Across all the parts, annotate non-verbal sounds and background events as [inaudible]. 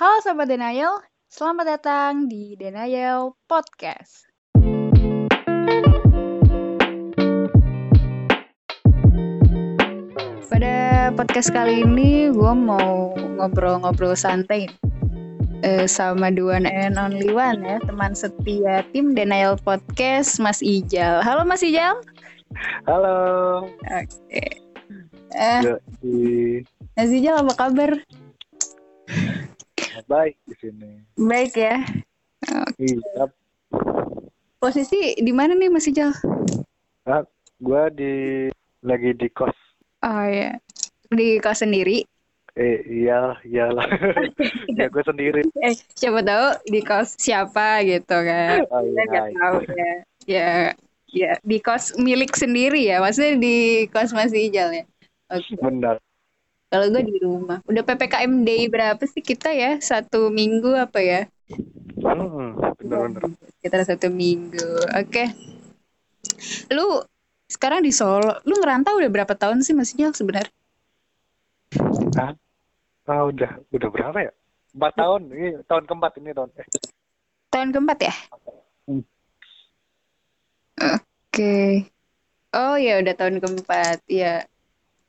Halo Sobat Denial, selamat datang di Denial Podcast. Pada podcast kali ini gue mau ngobrol-ngobrol santai eh, sama the one and only one ya, teman setia tim Denial Podcast, Mas Ijal. Halo Mas Ijal. Halo. Oke. Eh, Yoi. Mas Ijal apa kabar? Baik di sini. Baik ya. Iya. Posisi di mana nih Mas Ijal? Ah, gua di lagi di kos. Oh ya, di kos sendiri. Eh, iya, iyalah. [laughs] ya gue sendiri. Eh, siapa tahu di kos siapa gitu kan? Oh, Kita iya, nggak iya. tahu ya. Ya, ya di kos milik sendiri ya. Maksudnya di kos Mas Ijal ya. Oke. Benar. Kalau gue di rumah. Udah PPKM day berapa sih kita ya? Satu minggu apa ya? Hmm, benar-benar. Kita satu minggu. Oke. Lu sekarang di Solo. Lu ngerantau udah berapa tahun sih Ijal sebenarnya? Ah, ah, udah, udah berapa ya? Empat tahun. Ini tahun keempat ini tahun. Eh, Tahun keempat ya? Hmm. Oke. Oh ya udah tahun keempat. Ya.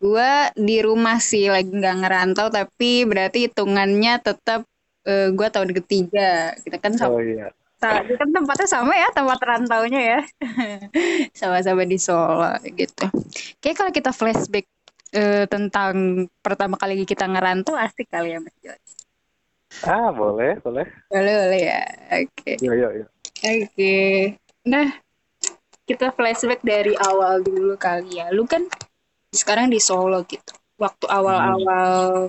Gua di rumah sih lagi nggak ngerantau tapi berarti hitungannya tetap eh, gua tahun ketiga. Kita kan sama, oh iya. kan tempatnya sama ya tempat rantaunya ya. [laughs] Sama-sama di Solo gitu. Kayak kalau kita flashback eh, tentang pertama kali kita ngerantau asik kali ya Mas Jos. Ah, boleh, boleh. Boleh boleh ya. Oke. Iya, iya, iya. Oke. Nah, kita flashback dari awal dulu kali ya. Lu kan sekarang di Solo gitu. Waktu awal-awal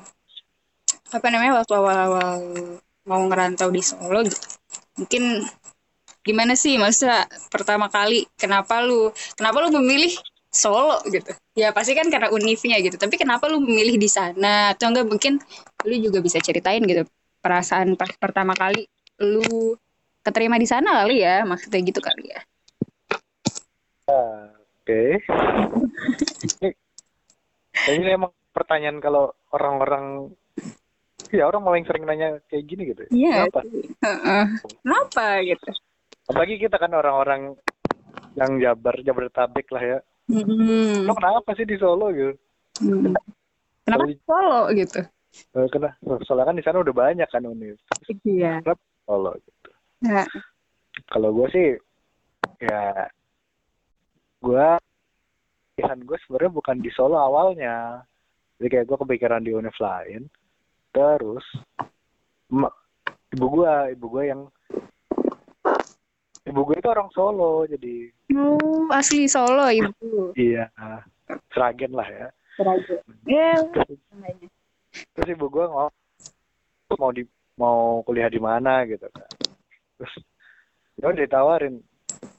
apa namanya? Waktu awal-awal mau ngerantau di Solo gitu. Mungkin gimana sih masa pertama kali kenapa lu kenapa lu memilih Solo gitu? Ya pasti kan karena univnya gitu. Tapi kenapa lu memilih di sana? Atau enggak mungkin lu juga bisa ceritain gitu perasaan pas pertama kali lu keterima di sana kali ya maksudnya gitu kali ya Oke. [laughs] Ini, ini emang pertanyaan kalau orang-orang ya orang paling sering nanya kayak gini gitu. ya. iya Kenapa? Heeh. kenapa gitu Apalagi kita kan orang-orang yang Jabar, Jabodetabek lah ya. Hmm. Lo kenapa sih di Solo gitu? Hmm. kenapa Kalau- Solo gitu Eh, Kena, soalnya kan di sana udah banyak kan univ. iya Solo gitu. Nah, Kalau gue sih ya gue pilihan gue sebenarnya bukan di Solo awalnya. Jadi kayak gue kepikiran di univ lain. Terus ibu gue, ibu gue yang ibu gue itu orang Solo jadi oh, asli Solo ibu iya Seragen lah ya. Seragen namanya. terus ibu gue ngomong mau di mau kuliah di mana gitu kan terus udah ditawarin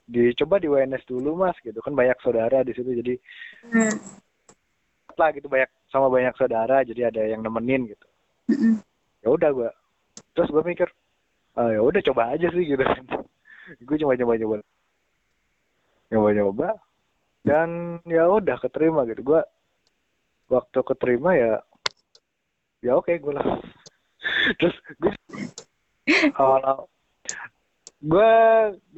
dicoba di WNS dulu mas gitu. Kan banyak saudara di situ jadi Hmm. lah gitu. Banyak sama banyak saudara jadi ada yang nemenin gitu. Mm-mm. ya udah gue terus gue mikir ah, ya udah coba aja sih gitu. [laughs] Kan gue coba coba coba coba coba dan ya udah keterima gitu. Gue waktu keterima ya ya oke gue lah. [laughs] Terus gue [laughs] awal gue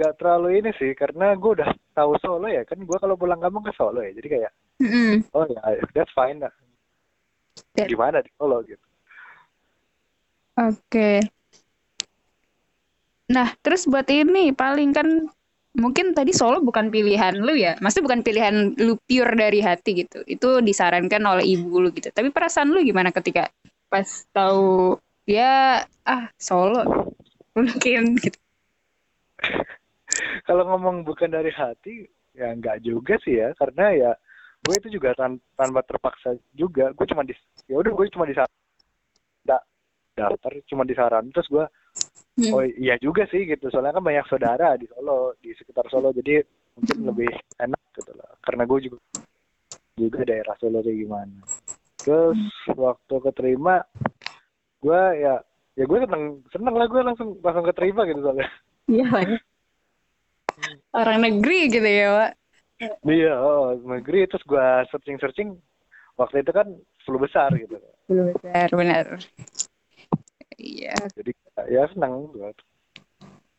gak terlalu ini sih karena gue udah tahu Solo ya kan gue kalau pulang kampung ke Solo ya jadi kayak Mm-mm. oh ya that's fine lah Ya. gimana di Solo gitu Oke. Nah, terus buat ini paling kan mungkin tadi Solo bukan pilihan lu ya. Maksudnya bukan pilihan lu pure dari hati gitu. Itu disarankan oleh ibu lu gitu. Tapi perasaan lu gimana ketika pas tahu ya ah Solo [laughs] mungkin gitu. Kalau ngomong bukan dari hati ya nggak juga sih ya. Karena ya gue itu juga tan- tanpa terpaksa juga. Gue cuma di ya udah gue cuma di da- daftar cuma disaran. Terus gue Hmm. oh iya juga sih gitu. Soalnya kan banyak saudara di Solo di sekitar Solo. Jadi mungkin lebih enak gitu lah. Karena gue juga juga daerah Solo kayak gimana. Terus waktu keterima gue ya ya gue seneng seneng lah gue langsung langsung keterima gitu soalnya Iya lah ya. Orang negeri gitu ya, Pak. Iya, oh, negeri terus gua searching-searching waktu itu kan 10 besar gitu. Belum besar, benar. iya jadi ya senang gue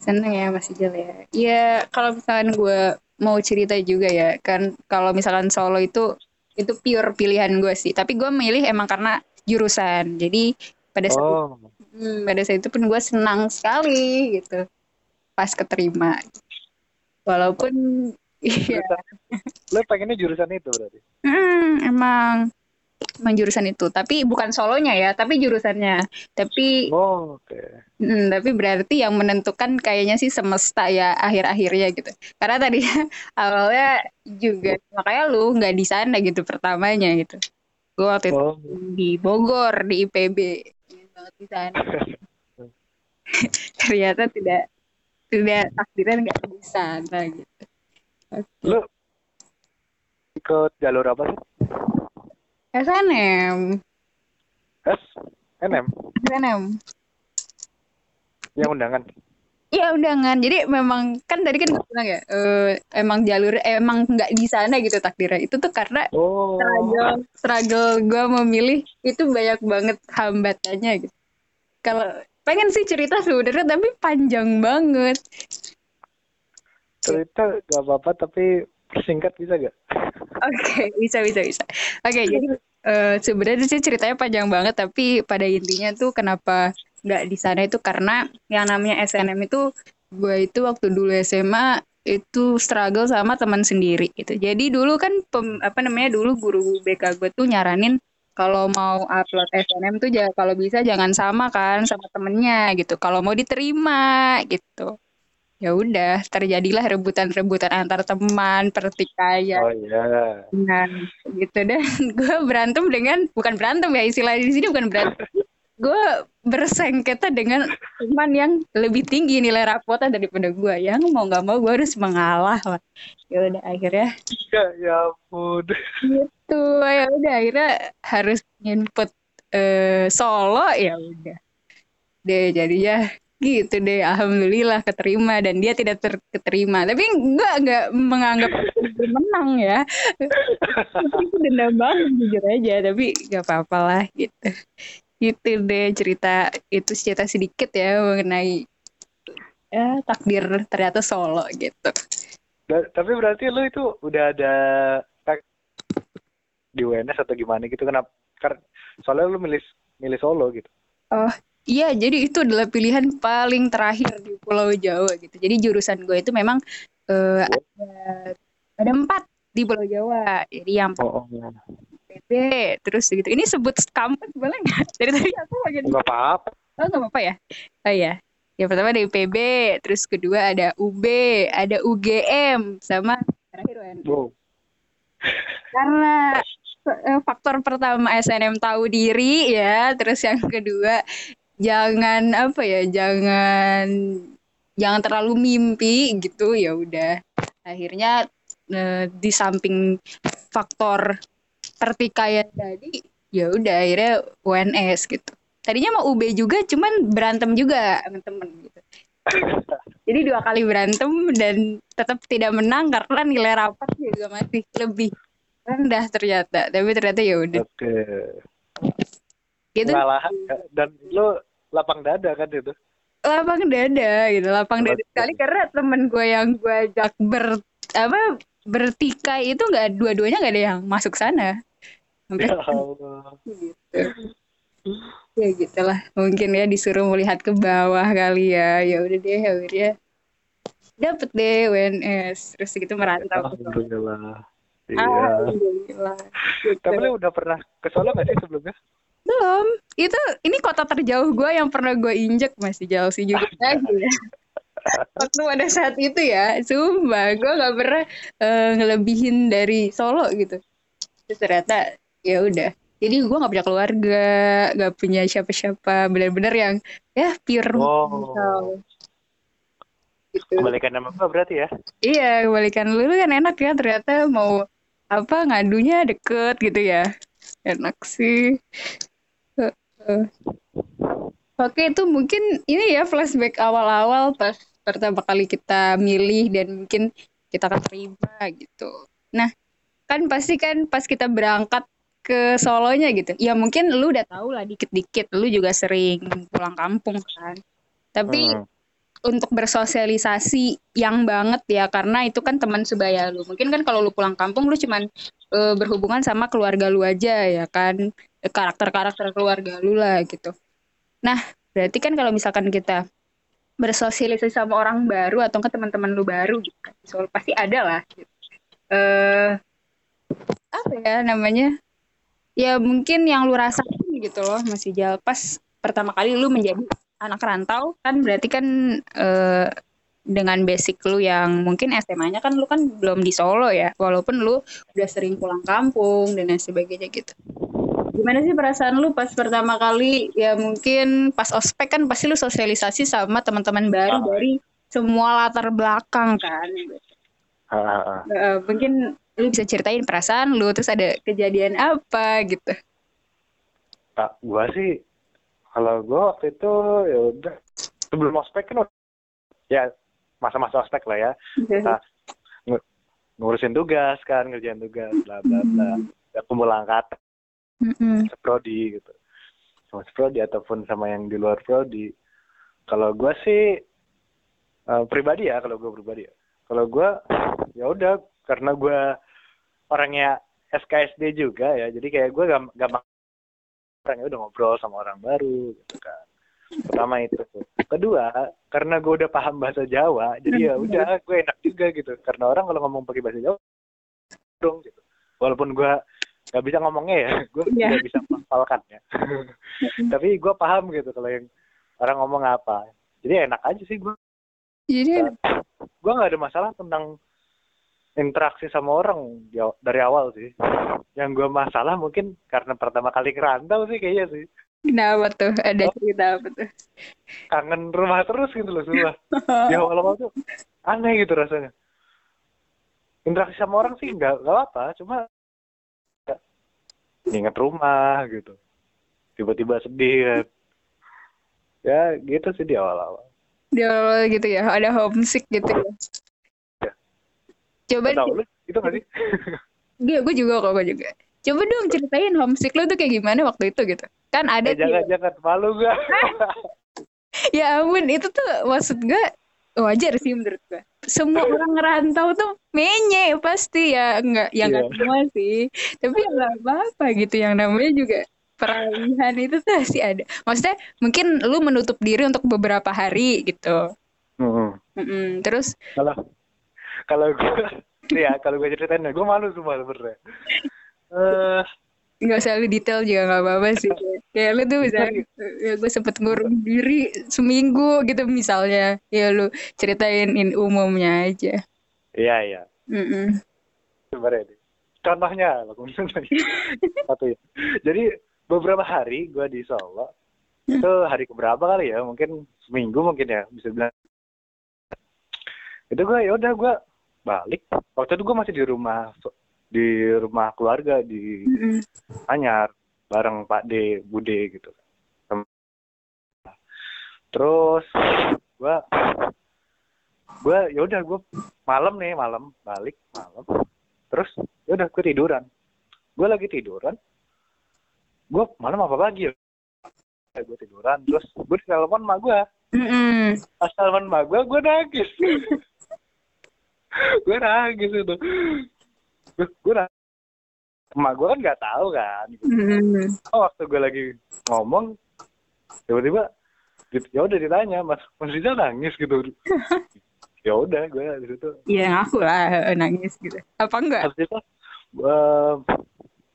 seneng ya Mas Ijal ya iya kalau misalkan gue mau cerita juga ya kan kalau misalkan solo itu itu pure pilihan gue sih tapi gue milih emang karena jurusan jadi pada saat oh hmm, pada saat itu pun gue senang sekali gitu pas keterima. Walaupun iya. Lo pengennya jurusan itu berarti? Hmm, emang emang jurusan itu. Tapi bukan solonya ya tapi jurusannya. Tapi oh oke. Hmm, tapi berarti yang menentukan kayaknya sih semesta ya akhir-akhirnya gitu. Karena tadi [laughs] awalnya juga makanya lu nggak di sana gitu pertamanya gitu. Gue waktu itu oh. di Bogor di IPB banget di sana. [laughs] [laughs] Ternyata tidak tidak takdirnya nggak di sana gitu Oke. lo ikut jalur apa sih SNM S NM SNM yang undangan Iya undangan. Jadi memang kan tadi kan gue bilang ya, eh, emang jalur emang nggak di sana gitu takdirnya. Itu tuh karena oh struggle struggle gue memilih itu banyak banget hambatannya gitu. Kalau pengen sih cerita sebenarnya tapi panjang banget. cerita gak apa-apa tapi persingkat bisa gak Oke, bisa bisa bisa. Oke, jadi eh, sebenarnya sih ceritanya panjang banget tapi pada intinya tuh kenapa nggak di sana itu karena yang namanya SNM itu gue itu waktu dulu SMA itu struggle sama teman sendiri gitu. Jadi dulu kan pem- apa namanya dulu guru BK gue tuh nyaranin kalau mau upload SNM tuh jangan kalau bisa jangan sama kan sama temennya gitu. Kalau mau diterima gitu. Ya udah, terjadilah rebutan-rebutan antar teman, pertikaian. Oh iya. Dengan gitu dan [laughs] gue berantem dengan bukan berantem ya istilahnya di sini bukan berantem. Gue bersengketa dengan teman yang lebih tinggi nilai rapotnya daripada gue yang mau nggak mau gue harus mengalah lah. Ya udah akhirnya. Ya ya ampun gitu. Ya udah akhirnya harus input eh, solo ya udah. Deh jadinya gitu deh alhamdulillah keterima dan dia tidak terketerima tapi gue nggak menganggap menang ya. Itu dendam banget jujur aja tapi nggak apa-apa lah gitu. Gitu deh cerita itu cerita sedikit ya mengenai ya takdir ternyata solo gitu. Tapi berarti lu itu udah ada di UNS atau gimana gitu kenapa karena soalnya lu milih milih solo gitu Oh iya, jadi itu adalah pilihan paling terakhir di Pulau Jawa gitu. Jadi jurusan gue itu memang eh, ada ada empat di Pulau Jawa. Jadi yang oh, oh. PB, terus gitu. Ini sebut kampus boleh nggak? Dari tadi aku lagi nggak apa-apa oh nggak apa-apa ya? Oh iya. Yang pertama ada IPB, terus kedua ada UB, ada UGM, sama terakhir UN. wow Karena faktor pertama SNM tahu diri ya, terus yang kedua jangan apa ya, jangan jangan terlalu mimpi gitu ya udah. Akhirnya eh, di samping faktor pertikaian tadi ya udah akhirnya UNS gitu. Tadinya mau UB juga cuman berantem juga sama temen gitu. Jadi dua kali berantem dan tetap tidak menang karena nilai rapat juga masih lebih rendah ternyata. Tapi ternyata ya udah oke gitu ngalah dan lu lapang dada kan itu lapang dada gitu, lapang dada sekali karena temen gue yang gue ajak ber apa bertikai itu nggak dua-duanya nggak ada yang masuk sana. Sampai ya Allah gitu. Ya gitulah mungkin ya disuruh melihat ke bawah kali ya. Ya udah deh akhirnya dapet deh UNS terus gitu merantau. alhamdulillah Ah, iya Alhamdulillah. Gitu. tapi lu udah pernah ke Solo nggak sih sebelumnya Belum. Itu ini kota terjauh gue yang pernah gue injek masih jauh sih juga lagi [laughs] ya. Waktu pada saat itu ya, sumpah gue gak pernah eh, ngelebihin dari Solo gitu. Terus ternyata ya udah. Jadi gue gak punya keluarga, gak punya siapa-siapa, benar-benar yang ya pure mental. Gitu. kebalikan nama gua berarti ya Iya, kebalikan lu kan enak ya ternyata mau apa ngadunya deket gitu ya. Enak sih. Oke, itu mungkin ini ya flashback awal-awal pas pertama kali kita milih dan mungkin kita keterima gitu. Nah, kan pasti kan pas kita berangkat ke Solonya gitu. Ya mungkin lu udah tahu lah dikit-dikit, lu juga sering pulang kampung kan. Tapi Hmm. Untuk bersosialisasi yang banget ya karena itu kan teman sebaya lu. Mungkin kan kalau lu pulang kampung lu cuman eh, berhubungan sama keluarga lu aja ya kan. Eh, Karakter-karakter keluarga lu lah gitu. Nah, berarti kan kalau misalkan kita bersosialisasi sama orang baru atau ke teman-teman lu baru gitu kan. Pasti ada lah gitu. Eh apa ya namanya? Ya mungkin yang lu rasain gitu loh masih jauh pas pertama kali lu menjadi anak rantau kan berarti kan eh, dengan basic lu yang mungkin SMA-nya kan lu kan belum di Solo ya walaupun lu udah sering pulang kampung dan lain sebagainya gitu. Gimana sih perasaan lu pas pertama kali ya mungkin pas ospek kan pasti lu sosialisasi sama teman-teman baru Ah. dari semua latar belakang kan. Ah, ah, ah. Eh, mungkin lu bisa ceritain perasaan lu terus ada kejadian apa gitu. Nah, gua sih kalau gua waktu itu ya udah sebelum ospek kan ya masa-masa ospek lah ya. Kita ngu- ngurusin tugas kan ngerjain tugas bla bla bla. Ya, kumpul angkatan. Mm-mm. seprodi gitu. Sama seprodi ataupun sama yang di luar prodi kalau gua sih eh, pribadi ya kalau gua pribadi ya. Kalau gua ya udah karena gua orangnya SKSD juga ya jadi kayak gua gam- gampang orangnya udah ngobrol sama orang baru gitu kan. Pertama itu kedua karena gue udah paham bahasa Jawa jadi ya udah [laughs] gue enak juga gitu. Karena orang kalau ngomong pakai bahasa Jawa dong gitu. Walaupun gue nggak bisa ngomongnya ya [laughs] gue Iya. tidak bisa menghafalkannya. [laughs] Tapi gue paham gitu kalau yang orang ngomong apa. Jadi enak aja sih gue Jadi gue nggak ada masalah tentang interaksi sama orang aw- dari awal sih yang gue masalah mungkin karena pertama kali kerantau sih kayaknya sih kenapa tuh? Ada cerita apa tuh? kangen rumah terus gitu loh semua [laughs] di awal-awal tuh aneh gitu rasanya interaksi sama orang sih nggak nggak apa cuma ya, inget rumah gitu tiba-tiba sedih kan ya gitu sih di awal-awal Di awal gitu ya, ada homesick gitu ya. Ya. Coba tahu lu itu nggak sih [laughs] Iya, gue juga kok, gue juga. Coba dong ceritain homesick lu tuh kayak gimana waktu itu gitu. Kan ada eh, jangan jangan malu gue [laughs] Ya ampun, itu tuh maksud gue wajar sih menurut gue. Semua [laughs] orang ngerantau tuh menye pasti ya enggak ya enggak Iya. semua sih. Tapi ya enggak apa-apa gitu yang namanya juga peralihan itu tuh pasti ada. Maksudnya mungkin lu menutup diri untuk beberapa hari gitu. Hmm. Mm-mm. Terus kalau kalau gue [laughs] ya kalau gue ceritain gue malu semua sebenarnya. Eh nggak usah lu detail juga nggak apa-apa sih. Kayak lu tuh bisa ya gue sempet ngurung diri seminggu gitu misalnya. Ya lu ceritain in umumnya aja. Iya iya. Mm-mm. sebenarnya deh. contohnya [laughs] satu ya. Jadi beberapa hari gue di Solo itu hari keberapa kali ya? Mungkin seminggu mungkin ya bisa bilang itu gue ya udah gue balik. Waktu itu gue masih di rumah di rumah keluarga di. Anyar bareng Pak D Bude gitu. Terus gue gue ya udah gue malam nih malam balik malam. Terus ya udah gue tiduran. Gue lagi tiduran gue malam apa pagi ya? Gue tiduran terus gue telepon mak gue Mm-mm. pas telepon mak gue gue nangis [laughs] gue nangis itu. Gue gue nangis. Emak gue kan nggak tahu kan. Mm-mm. oh waktu gue lagi ngomong tiba-tiba gitu, ya udah ditanya mas mas Rizal nangis gitu. [laughs] Ya udah gue di situ. Ya ngaku lah [laughs] nangis gitu. Apa enggak? Habis itu eh,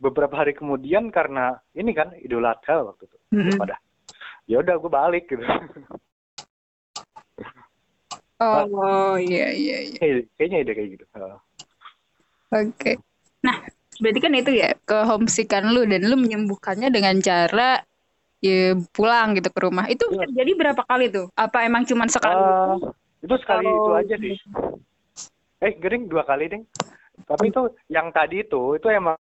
beberapa hari kemudian karena ini kan Idul Adha waktu itu. Mm-mm. pada ya udah gue balik gitu [laughs] oh iya iya iya. Kayak- kayaknya ide kayak gitu. Eh, oke. Nah berarti kan itu ya ke homesickan lu dan lu menyembuhkannya dengan cara ya pulang gitu ke rumah. Itu Iya. terjadi berapa kali tuh? Apa emang cuman sekali? Eh, itu sekali Oh, itu aja sih. eh gering dua kali ding. Tapi itu yang tadi itu itu emang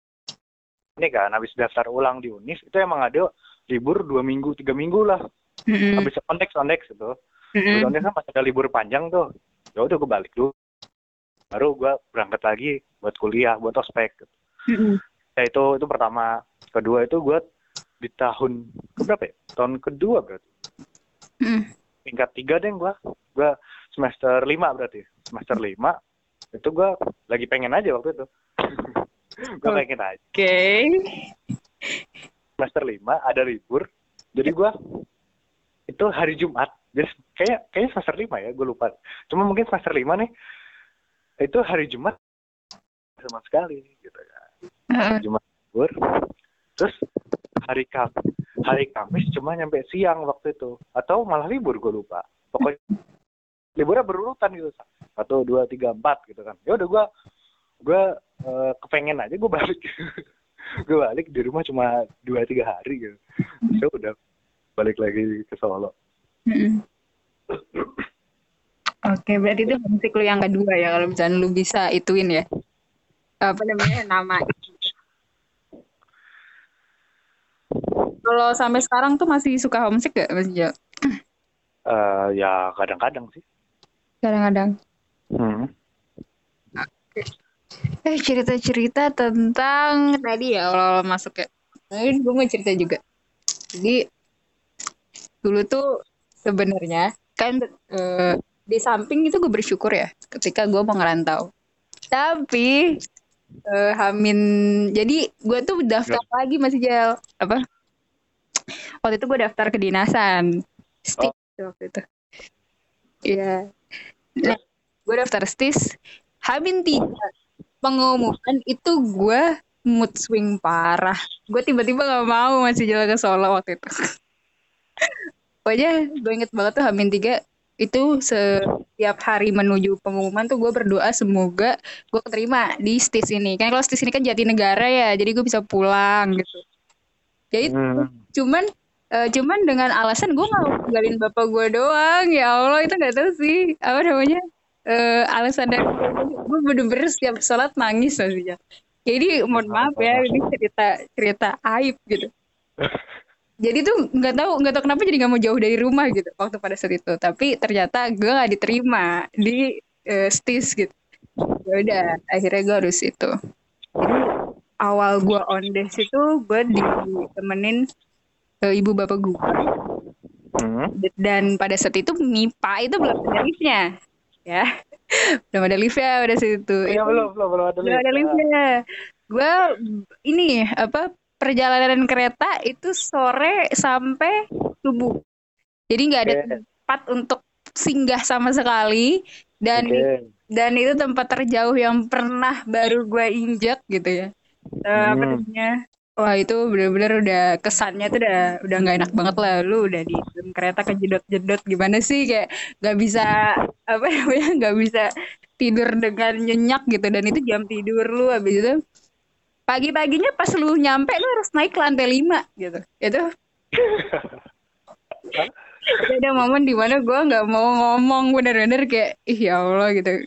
ini kan habis daftar ulang di Unis itu emang ada libur dua minggu tiga minggu lah. Mm-mm. habis konteks konteks itu Mm-mm. Konteks kan pas ada libur panjang tuh ya udah gue balik dulu baru gue berangkat lagi buat kuliah buat ospek gitu. Mm-mm. ya itu itu pertama kedua itu gue di tahun keberapa ya tahun kedua berarti Hmm. tingkat tiga deh gue gue semester lima berarti semester lima itu gue lagi pengen aja waktu itu [laughs] gue pengen aja Oke. semester lima ada libur jadi gue itu hari Jumat jadi kayak kayaknya semester lima ya gue lupa. Cuma mungkin semester lima nih itu hari Jumat sama sekali gitu kan. Heeh. Jumat libur terus hari Kam hari Kamis cuma nyampe siang waktu itu. Atau malah libur gue lupa. Pokoknya liburnya berurutan gitu satu dua tiga empat gitu kan. Ya udah gue gue eh, kepengen aja gue balik. [laughs] Gue balik di rumah cuma dua tiga hari gitu. Terus ya udah balik lagi ke Solo Mm-mm. Oke, berarti itu musik lu yang kedua ya kalau misalnya lu bisa ituin ya. Apa namanya? Nama. Kalau sampai sekarang tuh masih suka homesick gak Mas Jo? Eh, ya kadang-kadang sih Kadang-kadang. hmm. Eh cerita-cerita tentang tadi ya awal-awal masuk ya. Nah, ini gue mau cerita juga. Jadi dulu tuh sebenarnya kan eh, di samping itu gue bersyukur ya ketika gue mau ngerantau. Tapi eh, Hamin jadi gue tuh daftar lagi masih jal apa? Waktu itu gue daftar kedinasan. Stik waktu itu. Iya. Nah, gue daftar stis Hamin tiga pengumuman itu gue mood swing parah. Gue tiba-tiba gak mau masih jalan ke Solo waktu itu. Pokoknya gue inget banget tuh Hamin tiga itu setiap hari menuju pengumuman tuh gue berdoa semoga gue keterima di stis ini. Kan kalau stis ini kan Jatinegara ya, jadi gue bisa pulang gitu. Jadi Hmm. cuman eh, cuman dengan alasan gue nggak mau tinggalin bapak gue doang ya Allah itu nggak tahu sih apa namanya eh alasan dari gue bener-bener setiap sholat nangis maksudnya jadi mohon maaf ya ini cerita cerita aib gitu [laughs] jadi tuh nggak tahu nggak tahu kenapa jadi nggak mau jauh dari rumah gitu waktu pada saat itu. Tapi ternyata gue nggak diterima di eh, stis gitu. Ya udah akhirnya gue harus itu. Jadi awal gue on desk itu gue ditemenin eh, ibu bapak gue Hmm. dan pada saat itu MIPA itu belum ada liftnya. Ya [laughs] belum ada liftnya pada saat itu. Iya belum belum belum ada belum ada lift. liftnya. Gue ini apa perjalanan kereta itu sore sampai subuh. Jadi nggak ada tempat untuk singgah sama sekali. Dan Oke. dan itu tempat terjauh yang pernah baru gue injak gitu ya. Apa Hmm. namanya? Wah itu bener-bener udah kesannya tuh udah udah nggak enak banget lah. Lu udah di dalam kereta kejedot-jedot gimana sih? Kayak nggak bisa apa [laughs] namanya? Nggak bisa tidur dengan nyenyak gitu. Dan itu jam tidur lu habis itu pagi-paginya pas lu nyampe lu harus naik lantai lima gitu. Itu. Ada momen di mana gue nggak mau ngomong bener-bener kayak ih ya Allah gitu.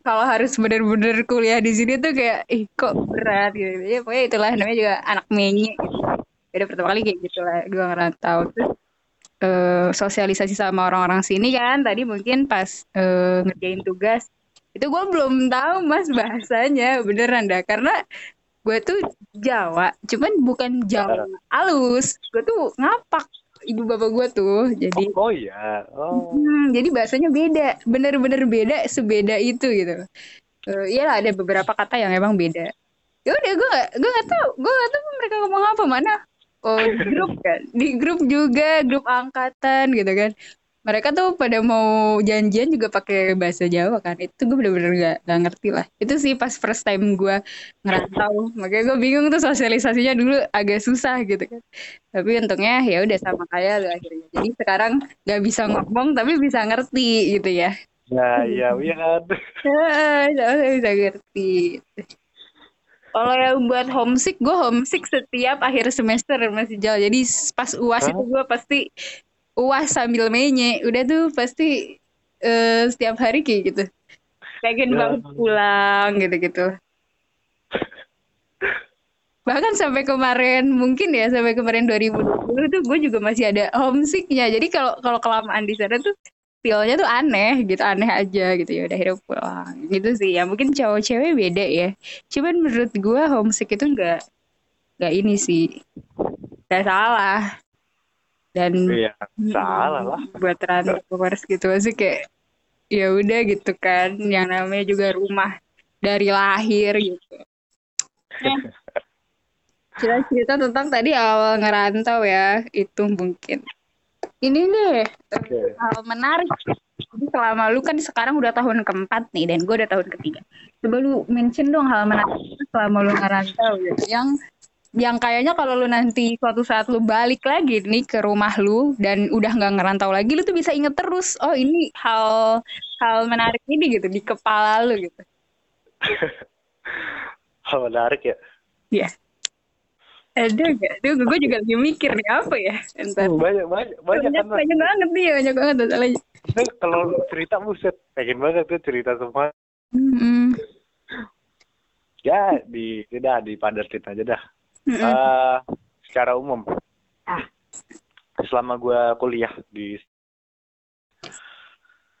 Kalau harus bener-bener kuliah di sini tuh kayak ih kok berat gitu. Ya pokoknya itulah namanya juga anak menye gitu. Udah pertama kali kayak gitu lah gue ngerantau terus eh, sosialisasi sama orang-orang sini kan tadi mungkin pas eh, ngerjain tugas. Itu gue belum tahu mas bahasanya. Beneran dah karena gue tuh Jawa cuman bukan Jawa halus gue tuh ngapak ibu bapak gue tuh jadi Oh iya. Oh. Hmm, jadi bahasanya beda, bener-bener beda, sebeda itu gitu. Eh iya lah, ada beberapa kata yang emang beda. Ya udah, gue gak, gue gak tahu, gue gak tahu mereka ngomong apa mana. Oh di grup kan, di grup juga, grup angkatan gitu kan. Mereka tuh pada mau janjian juga pakai bahasa Jawa kan. Itu gue bener-bener gak, gak ngerti lah. Itu sih pas first time gue ngerantau. Makanya gue bingung tuh sosialisasinya dulu agak susah gitu kan. Tapi untungnya ya udah sama kayak lu akhirnya. Jadi sekarang gak bisa ngomong tapi bisa ngerti gitu ya. Nah, iya, iya kan. Soalnya bisa ngerti. Kalau yang buat homesick, gue homesick setiap akhir semester masih jauh. Jadi pas uas Hah? itu gue pasti uas sambil menye. Udah tuh pasti eh, setiap hari kayak gitu. Pengen Ya. banget pulang gitu-gitu. Bahkan sampai kemarin mungkin ya sampai kemarin 2020 tuh gue juga masih ada homesicknya. Jadi kalau kalau kelamaan di sana tuh feelnya tuh aneh gitu, aneh aja gitu ya. Udah akhirnya pulang gitu sih. Ya mungkin cowok cewek beda ya. Cuman menurut gue homesick itu enggak gak ini sih gak salah dan iya salah lah. buat transformers gitu sih kayak ya udah gitu kan yang namanya juga rumah dari lahir gitu. Eh, cerita-cerita tentang tadi awal ngerantau ya itu mungkin. Ini deh Oke. hal menarik. Jadi selama lu kan sekarang udah tahun keempat nih dan gue udah tahun ketiga. Coba lu mention dong hal menarik selama lu ngerantau gitu yang yang kayaknya kalau lu nanti suatu saat lu balik lagi nih ke rumah lu dan udah nggak ngerantau lagi lu tuh bisa inget terus oh ini hal hal menarik ini gitu di kepala lu gitu [laughs] hal menarik ya Iya. Ada gak? Aduh, gue juga lagi mikir nih apa ya. Entar. Hmm, banyak banyak banyak Banyak, banget nih, banyak banget masalahnya. Nah, kalau cerita buset pengen banget tuh cerita semua Mm-mm. [laughs] ya di tidak di padatin aja dah Mm-mm. Eh, secara umum. Selama gue kuliah di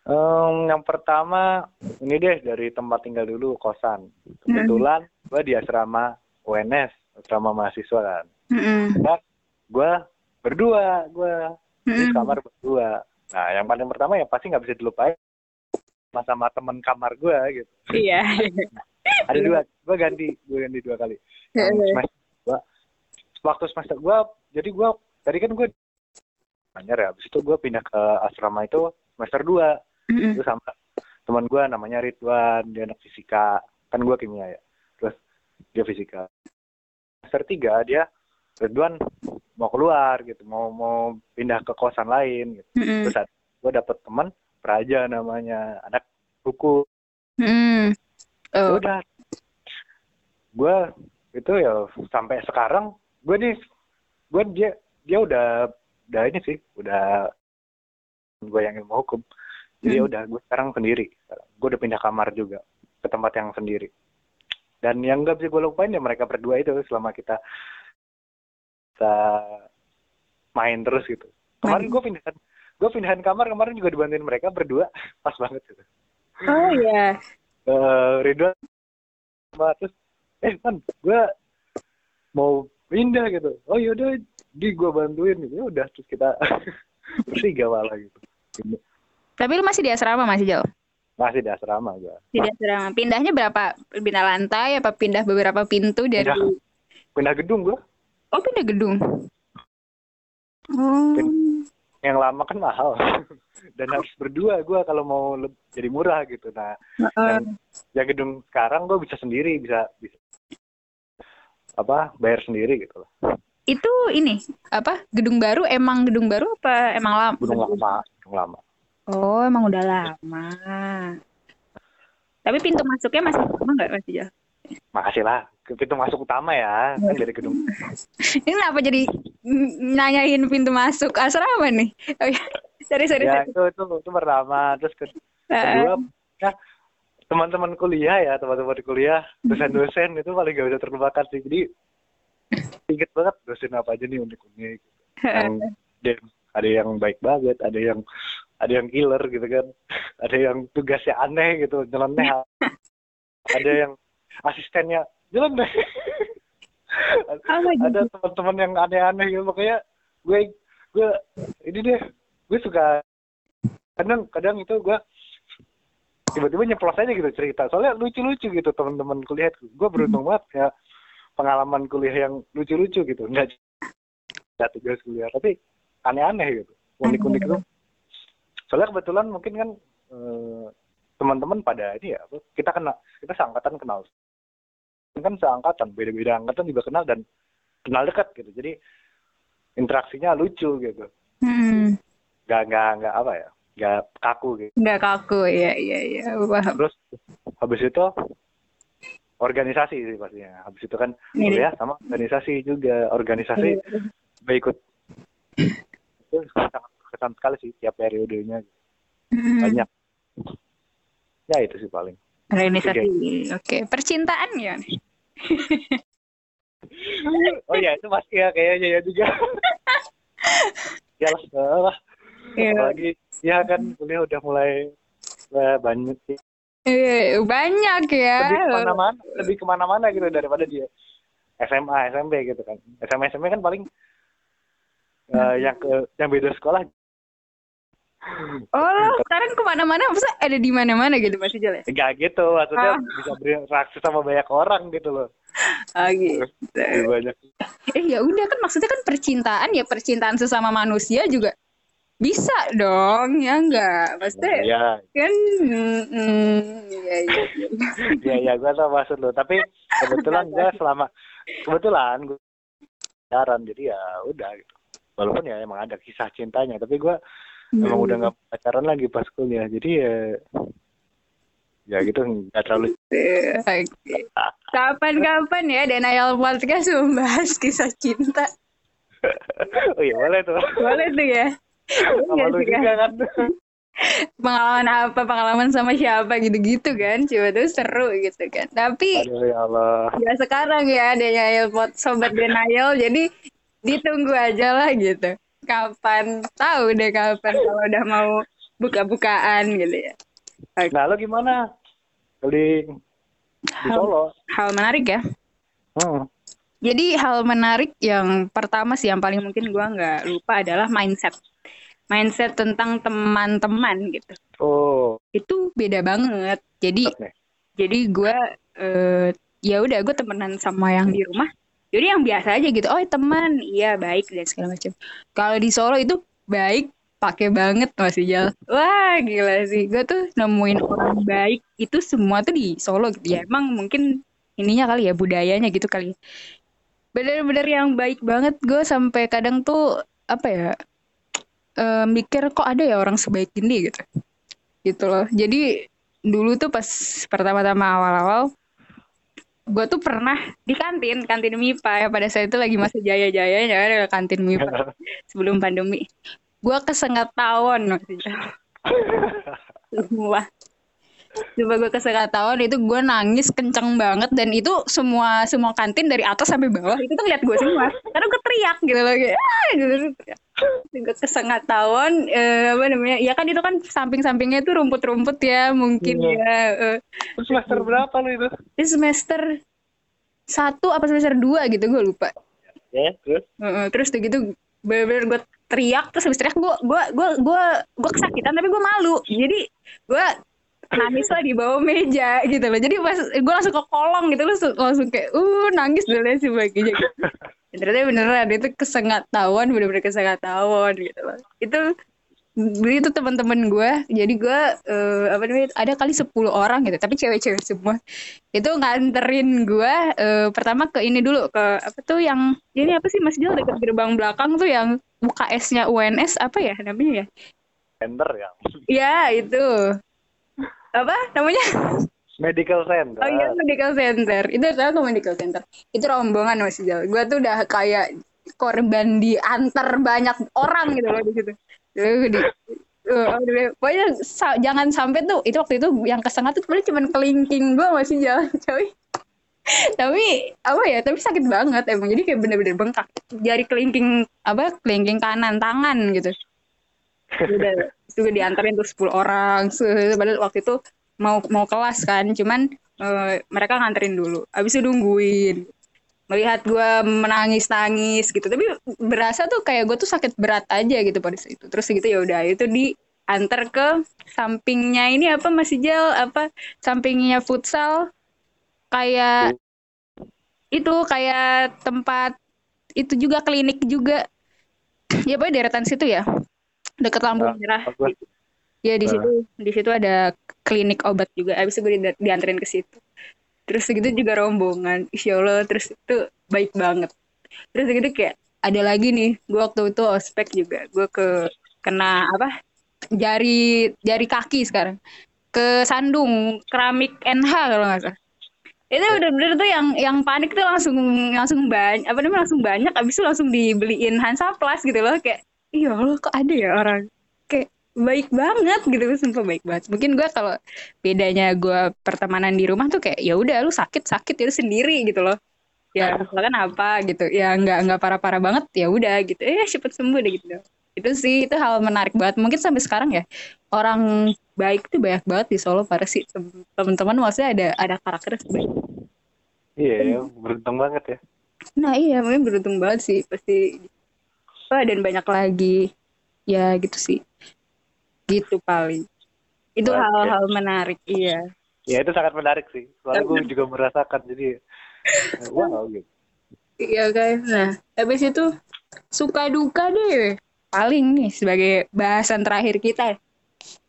Em, yang pertama ini deh dari tempat tinggal dulu kosan. Kebetulan gue di asrama UNS asrama mahasiswa kan. Mm-mm. dan gue berdua gue di Mm-mm. kamar berdua. Nah yang paling pertama ya pasti nggak bisa dilupain sama sama temen kamar gue gitu. Iya. ada dua gue ganti gue ganti dua kali. Semester waktu semester gue jadi gue tadi kan gue Anyar ya habis itu gue pindah ke asrama itu semester dua Mm-mm. itu sama teman gue namanya Ridwan dia anak fisika kan gue kimia ya terus dia fisika semester tiga dia Ridwan mau keluar gitu mau mau pindah ke kosan lain gitu Mm-mm. terus gue dapet teman Praja namanya anak buku Mm-mm. Ya Oh. udah gue itu ya sampai sekarang gue nih gue dia dia udah udah ini sih udah gue yang ilmu hukum. Jadi ya Hmm. udah gue sekarang sendiri. Gue udah pindah kamar juga ke tempat yang sendiri. Dan yang gak bisa gue lupain ya mereka berdua itu selama kita kita main terus gitu. Kemarin gue pindahan gue pindahan kamar kemarin juga dibantuin mereka berdua. [laughs] Pas banget gitu Oh iya. eh Ridwan sama terus eh kan gue mau pindah gitu oh yaudah di gue bantuin gitu ya udah terus kita [laughs] bertiga malah gitu Tapi lu masih di asrama masih jauh? masih di asrama gue Di asrama. Pindahnya berapa? Pindah lantai apa pindah beberapa pintu dari Pindah. pindah gedung gue Oh, pindah gedung. Oh. yang lama kan mahal [laughs] dan harus berdua gue kalau mau jadi murah gitu nah Heeh. yang, yang gedung sekarang gue bisa sendiri bisa bisa apa bayar sendiri gitu loh Itu ini apa? Gedung baru emang gedung baru apa emang lama? gedung lama gedung lama Oh, emang udah lama. Tapi pintu masuknya masih sama nggak masih jauh? makasih lah pintu masuk utama ya kan dari gedung [laughs] Ini kenapa jadi nanyain pintu masuk asrama nih? Oh iya. Sorry, sorry, ya sorry. itu itu itu pertama terus ke- kedua ya teman-teman kuliah ya teman-teman kuliah dosen-dosen itu paling gak bisa terlupakan sih. Jadi inget banget dosen apa aja nih unik-unik yang [laughs] ada, ada yang baik banget ada yang ada yang killer gitu kan. Ada yang tugasnya aneh gitu nyeleneh. [laughs] Ada yang asistennya nyeleneh. Apa gitu? ada teman-teman yang aneh-aneh gitu. Makanya gue gue ini deh gue suka. Kadang kadang itu gue tiba-tiba nyeplos aja gitu cerita. Soalnya lucu-lucu gitu teman-teman kuliah. Gue beruntung banget ya pengalaman kuliah yang lucu-lucu gitu. Nggak nggak tugas kuliah tapi aneh-aneh gitu. Unik-unik tuh. Soalnya kebetulan mungkin kan eh, teman-teman pada ini ya kita kenal kita seangkatan kenal. Kan seangkatan beda-beda angkatan juga kenal dan kenal dekat gitu. Jadi interaksinya lucu gitu. Hmm. nggak nggak nggak apa ya nggak kaku gitu Nggak kaku, ya, iya, iya. Paham. terus habis itu organisasi sih pastinya habis itu kan kuliah sama organisasi juga organisasi gue ikut itu sangat berkesan sekali sih tiap periodenya Hmm. banyak ya itu sih paling Organisasi. Oke, percintaan ya. [laughs] oh ya itu pasti ya kayaknya ya juga [laughs] ya lah lah Iya. apalagi ya kan kuliah udah mulai eh, banyak sih Eh, banyak ya. lebih ke mana-mana lebih ke mana-mana gitu daripada dia SMA SMP gitu kan SMA SMP kan paling uh, yang ke yang beda sekolah Oh, sekarang ke mana-mana, maksudnya ada di mana-mana gitu masih jelas? Enggak gitu, maksudnya Ah. bisa berinteraksi sama banyak orang gitu loh. Ah, gitu. Lebih banyak. Eh ya udah kan maksudnya kan percintaan ya percintaan sesama manusia juga bisa dong ya enggak maksudnya Ya, kan mm, mm, ya, ya, ya. ya, ya, gue tau maksud lo. Tapi kebetulan gue selama kebetulan gue pacaran, jadi ya udah gitu. Walaupun ya emang ada kisah cintanya, tapi gue emang udah nggak pacaran lagi pas kuliah. Jadi ya ya gitu nggak terlalu. Kapan-kapan ya Denial Podcast membahas kisah cinta. [laughs] oh iya boleh tuh Boleh tuh ya. Sama lu juga kan Pengalaman apa, pengalaman sama siapa gitu-gitu kan. Coba tuh seru gitu kan. Tapi aduh ya Allah ya sekarang ya Denial Pod Sobat Denial jadi ditunggu aja lah gitu. Kapan tahu deh kapan kalau udah mau buka-bukaan gitu ya. nah lo gimana di di Solo Hal menarik ya. hmm. Jadi hal menarik yang pertama sih yang paling mungkin gua nggak lupa adalah mindset. Mindset tentang teman-teman gitu. oh Itu beda banget. Jadi nih. jadi gua eh, ya udah gue temenan sama yang di rumah. Jadi yang biasa aja gitu. Oh teman, iya baik dan segala macam. Kalau di Solo itu baik pakai banget masih Jal. Wah gila sih. Gue tuh nemuin orang baik itu semua tuh di Solo gitu ya. Emang mungkin ininya kali ya budayanya gitu kali. Bener-bener yang baik banget. Gue sampai kadang tuh apa ya eh, mikir kok ada ya orang sebaik ini gitu. Gitu loh. Jadi dulu tuh pas pertama-tama awal-awal gue tuh pernah di kantin kantin MIPA ya pada saat itu lagi masih jaya-jayanya kan ada kantin MIPA [laughs] sebelum pandemi gue kesengat maksudnya [laughs] semua coba gue kesengat tawon itu gue nangis kenceng banget dan itu semua semua kantin dari atas sampai bawah itu tuh ngeliat gue semua. Karena gue teriak gitu loh kayak ah gitu gue kesengat tawon eh, apa namanya ya kan itu kan samping-sampingnya itu rumput-rumput ya mungkin Iya. ya eh, semester berapa lo itu? Ini semester satu apa semester dua gitu gue lupa. Ya terus? Heeh, terus udah gitu bener-bener gue teriak terus habis teriak gue gue gue gue gue kesakitan tapi gue malu. Jadi gue nangis lah di bawah meja gitu loh. Jadi pas gue langsung ke kolong gitu langsung langsung kayak uh nangis dan lain sebagainya gitu. Dan ternyata beneran itu kesengat tawon bener-bener kesengat tawon gitu loh. Itu itu teman-teman gue jadi gue eh, apa namanya ada kali 10 orang gitu tapi cewek-cewek semua. Itu nganterin gue eh, pertama ke ini dulu ke apa tuh yang ini apa sih Mas Jil dekat gerbang belakang tuh yang UKS-nya UNS apa ya namanya ya? Center ya? Ya itu apa namanya? Medical center. Oh iya medical center. Itu tahu tuh medical center. Itu rombongan Mas Jil gue tuh udah kayak korban diantar banyak orang gitu loh di situ. Di eh, aduh, pokoknya sa- jangan sampai tuh itu waktu itu yang kesengat tuh sebenarnya cuma kelingking gue masih jalan [laughs] coy tapi apa ya tapi sakit banget emang. Jadi kayak bener-bener bengkak. Jari kelingking apa kelingking kanan tangan gitu. [laughs] Udah juga diantarin tuh 10 orang. Padahal waktu itu mau mau kelas kan. Cuman eh, mereka nganterin dulu. Abis itu nungguin. Melihat gue menangis nangis gitu. Tapi berasa tuh kayak gue tuh sakit berat aja gitu pada saat itu. Terus gitu ya udah. Itu diantar ke sampingnya ini apa masih jel apa sampingnya futsal. Kayak itu kayak tempat itu juga klinik juga. Ya apa deretan situ ya deket lampu Ah, merah. bagus. ya di Ah. situ di situ ada klinik obat juga. Abis itu gue di- dianterin ke situ. Terus gitu juga rombongan. Insya Allah terus itu baik banget. Terus gitu kayak ada lagi nih gue waktu itu ospek juga. Gue ke kena apa? Jari jari kaki sekarang. Ke Sandung keramik NH kalau nggak salah. Itu bener-bener tuh yang yang panik tuh langsung langsung banyak apa namanya langsung banyak. Abis itu langsung dibeliin Hansaplast gitu loh kayak iya Allah kok ada ya orang? Kayak baik banget gitu sumpah baik banget. Mungkin gue kalau bedanya gue pertemanan di rumah tuh kayak ya udah lu sakit sakit ya lu sendiri gitu loh. Ya misalkan apa gitu. Ya nggak nggak parah-parah banget ya udah gitu. Eh cepet sembuh deh gitu. Itu sih itu hal menarik banget. Mungkin sampai sekarang ya orang baik tuh banyak banget di Solo para sih. Tem- teman-teman maksudnya ada ada karakter baik iya ya beruntung banget ya. Nah iya mungkin beruntung banget sih pasti oh, dan banyak lagi. Ya gitu sih. Gitu paling. Itu hal-hal menarik iya. Ya itu sangat menarik sih. Soalnya gue juga merasakan jadi eh, wow gitu. iya kan nah habis itu suka duka deh. Paling nih sebagai bahasan terakhir kita.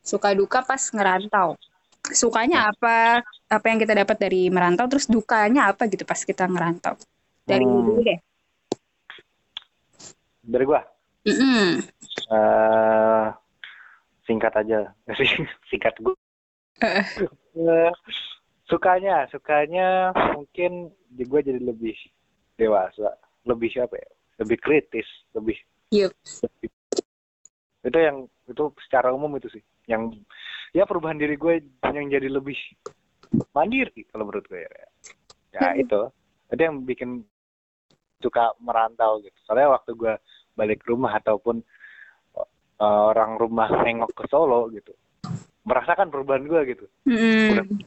Suka duka pas ngerantau. Sukanya apa? Apa yang kita dapat dari merantau? Terus dukanya apa gitu pas kita ngerantau? Dari Hmm. dulu deh Dari gua Mm-mm. eh singkat aja. [laughs] singkat. Eh. Eh, sukanya, sukanya mungkin di gue jadi lebih dewasa, lebih apa ya? Lebih kritis, lebih Yup. itu yang itu secara umum itu sih yang ya perubahan diri gue yang jadi lebih mandiri kalau menurut gue ya, ya itu itu yang bikin suka merantau gitu soalnya waktu gue balik rumah ataupun eh, orang rumah nengok ke Solo gitu. Merasakan perubahan gue gitu. Mm-mm.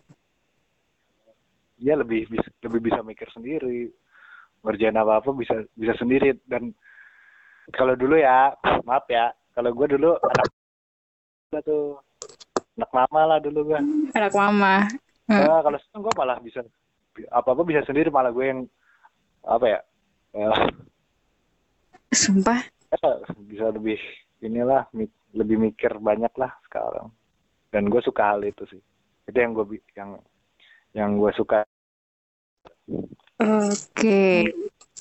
dia lebih bisa lebih bisa mikir sendiri. Ngerjain apa apa bisa bisa sendiri. Dan kalau dulu ya maaf ya kalau gue dulu anak tuh anak mama lah dulu gue anak mama. Hmm. Nah, kalau sekarang gue malah bisa apa apa bisa sendiri. Malah gue yang apa ya eh, sumpah. Bisa lebih inilah lebih mikir banyak lah sekarang. Dan gue suka hal itu sih. Itu yang gue yang yang gue suka. Oke.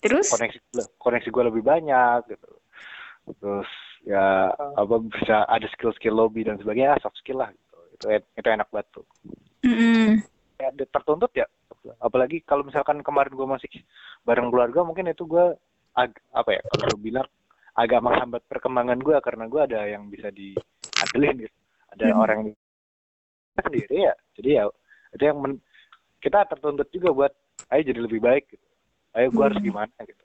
Terus? Koneksi koneksi gue lebih banyak gitu. Terus ya apa bisa ada skill-skill lobby dan sebagainya soft skill lah gitu. Itu itu enak banget tuh. Mm-mm. ya tertuntut ya apalagi kalau misalkan kemarin gue masih bareng keluarga mungkin itu gue ag- apa ya kalau gue bilang agak menghambat perkembangan gue karena gue ada yang bisa diandelin gitu ada Hmm. orang yang sendiri ya jadi ya itu yang men- kita tertuntut juga buat ayo jadi lebih baik gitu ayo gue harus Hmm. gimana gitu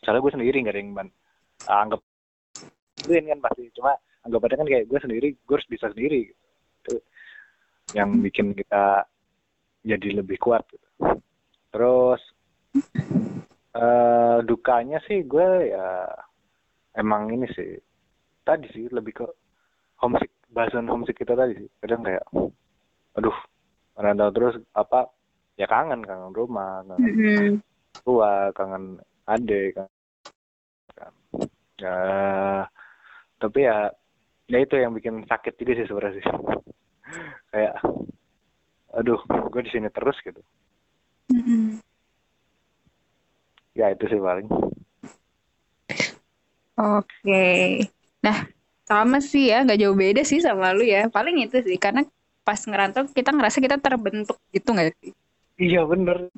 soalnya gue sendiri nggak ada yang ban ah, anggap gue kan pasti cuma anggapannya kan kayak gue sendiri gue harus bisa sendiri gitu. itu yang bikin kita jadi lebih kuat gitu. terus eh dukanya sih gue ya emang ini sih tadi sih lebih ke homesick bahasan homesick kita tadi sih kadang kayak aduh merantau terus apa ya kangen kangen rumah kangen Mm-mm. tua kangen adik kan, kan. ya tapi ya ya itu yang bikin sakit juga sih sebenarnya sih kayak aduh gue di sini terus gitu Mm-mm. Ya itu sih paling Oke. Nah, sama sih ya, nggak jauh beda sih sama lu ya. Paling itu sih, karena pas ngerantau kita ngerasa kita terbentuk gitu nggak sih? iya bener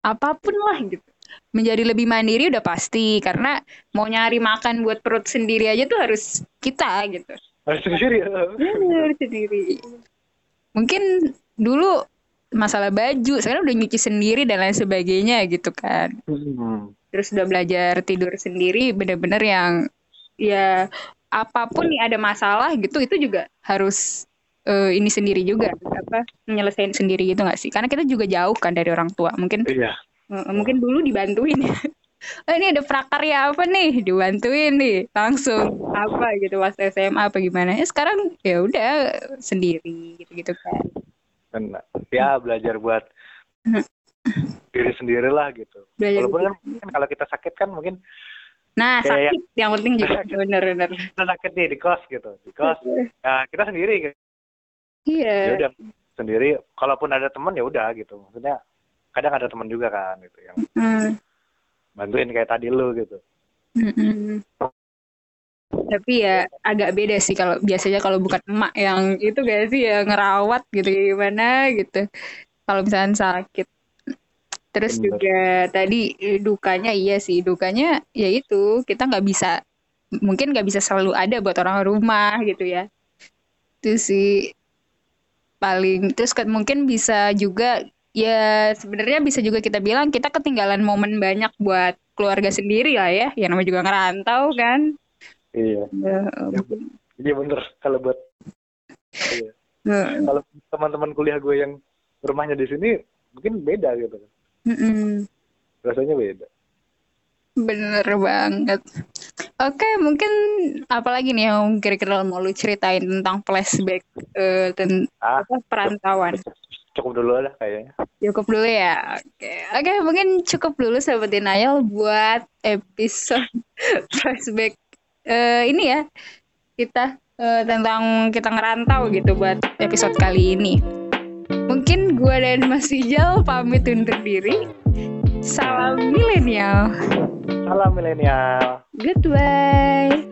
Apa pun lah gitu. Menjadi lebih mandiri udah pasti, karena mau nyari makan buat perut sendiri aja tuh harus kita gitu. harus sendiri ya Bener sendiri. Mungkin dulu masalah baju, sekarang udah nyuci sendiri dan lain sebagainya gitu kan. Hmm. terus udah belajar tidur sendiri bener-bener yang ya apa pun nih ada masalah gitu itu juga harus eh, ini sendiri juga apa menyelesaikan sendiri gitu nggak sih? Karena kita juga jauh kan dari orang tua mungkin iya. Eh, mungkin dulu dibantuin. [laughs] Oh, ini ada prakarya apa nih? Dibantuin nih langsung apa gitu pas SMA apa gimana? Ya sekarang ya udah sendiri gitu gitu kan kan ya belajar buat diri sendiri lah gitu. Belajar walaupun kan mungkin kalau kita sakit kan mungkin nah kayak- sakit yang penting [laughs] juga bener-bener kita sakit nih di kos gitu. Di kos ya kita sendiri gitu. ya iya udah sendiri. Kalaupun ada teman ya udah gitu. Maksudnya kadang ada teman juga kan gitu yang Hmm. bantuin kayak tadi lu gitu. Mm-mm. Tapi ya agak beda sih kalau biasanya kalau bukan emak yang itu gak sih ya ngerawat gitu gimana gitu. Kalau misalnya sakit. Terus Bener. juga tadi dukanya iya sih dukanya ya itu kita nggak bisa mungkin nggak bisa selalu ada buat orang rumah gitu ya. Itu sih paling terus kan mungkin bisa juga ya sebenarnya bisa juga kita bilang kita ketinggalan momen banyak buat keluarga sendiri lah ya yang namanya juga ngerantau kan iya Ya, Ya, iya bener kalau buat iya. kalau teman-teman kuliah gue yang rumahnya di sini mungkin beda gitu kan mm-mm. rasanya beda Bener banget. Oke, mungkin apalagi nih yang kira-kira mau lu ceritain tentang flashback uh, ten ah, apa, perantauan? Cukup dulu lah kayaknya. Cukup dulu ya. Oke, oke mungkin cukup dulu sahabat Denial buat episode [laughs] flashback uh, ini ya kita uh, tentang kita ngerantau gitu buat episode kali ini. Mungkin gua dan Mas Ijal pamit undur diri. Salam milenial. Salam milenial. Goodbye.